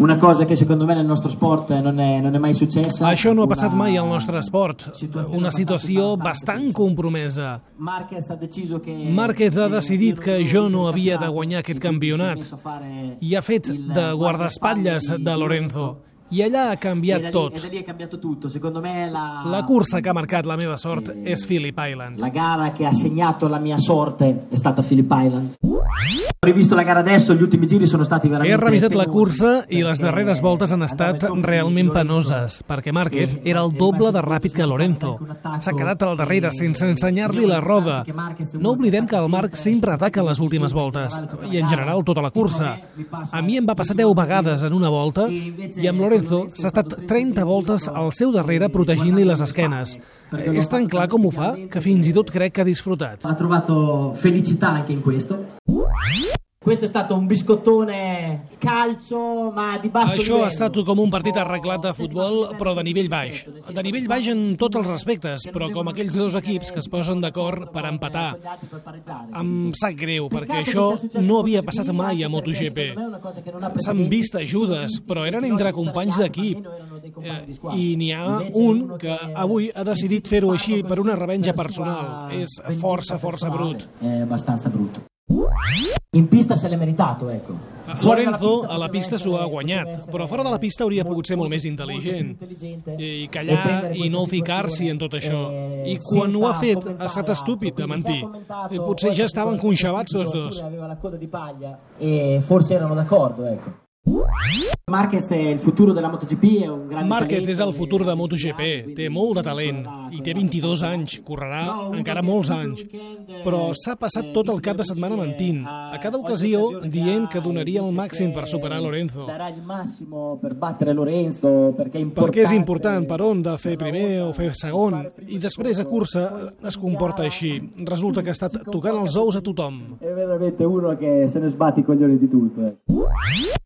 Una cosa che secondo me nel nostro sport non è, non è mai successa. Això no ha passat mai al nostre esport. Una situació bastant compromesa. Márquez ha deciso che Márquez ha che decidit que jo no havia de guanyar aquest e campionat i ha fet de guardaespatlles de Lorenzo. I allà ha E canviat lì, tot. e la, cursa che ha marcat la meva sort és Phillip Island. la gara che ha segnato la mia sorte è stata Phillip Island. Ho rivisto la gara adesso, gli ultimi giri sono stati He veramente revisat la cursa i les perché darreres voltes han estat realment penoses, perquè Márquez e- era el e doble de ràpid que Lorenzo. S'ha quedat al darrere sense ensenyar-li la roda. No oblidem que el Marc sempre, ataca les últimes voltes i en general tota la cursa. A mi em va passar 10 vegades en una volta i amb Lorenzo s'ha estat 30 voltes al seu darrere protegint-li les esquenes. Eh, És tan clar com ho fa que fins i tot crec que ha disfrutat. Ha trovato felicità anche in questo. Questo è stato un biscottone calcio, ma di basso Això livello. ha estat com un partit arreglat de futbol, però de nivell baix. De nivell baix en tots els aspectes, però com aquells dos equips que es posen d'acord per empatar. Em sap greu, perquè això no havia passat mai a MotoGP. S'han vist ajudes, però eren entre companys d'equip. Eh, I n'hi ha un que avui ha decidit fer-ho així per una revenja personal. És força, força brut. È abbastanza brutto. In pista se l'è meritato, ecco. Lorenzo a la pista s'ho ha guanyat, però fora de la pista hauria pogut ser molt més intel·ligent i callar i no ficar-s'hi en tot això. I quan ho ha fet ha estat estúpid de mentir. I potser ja estaven conxabats tots dos. Aveva la coda di paglia e forse erano d'accordo, ecco. Marquez è il futuro della MotoGP, è un grande Márquez és el futur de MotoGP, té molt de talent i té 22 anys, correrà encara molts anys. Però s'ha passat tot el cap de setmana mentint, a cada ocasió dient que donaria el màxim per superar Lorenzo. Perquè és important per on de fer primer o fer segon, i després a cursa es comporta així. Resulta que ha estat tocant els ous a tothom. È veramente uno che se ne sbatte i coglioni di tutto. eh.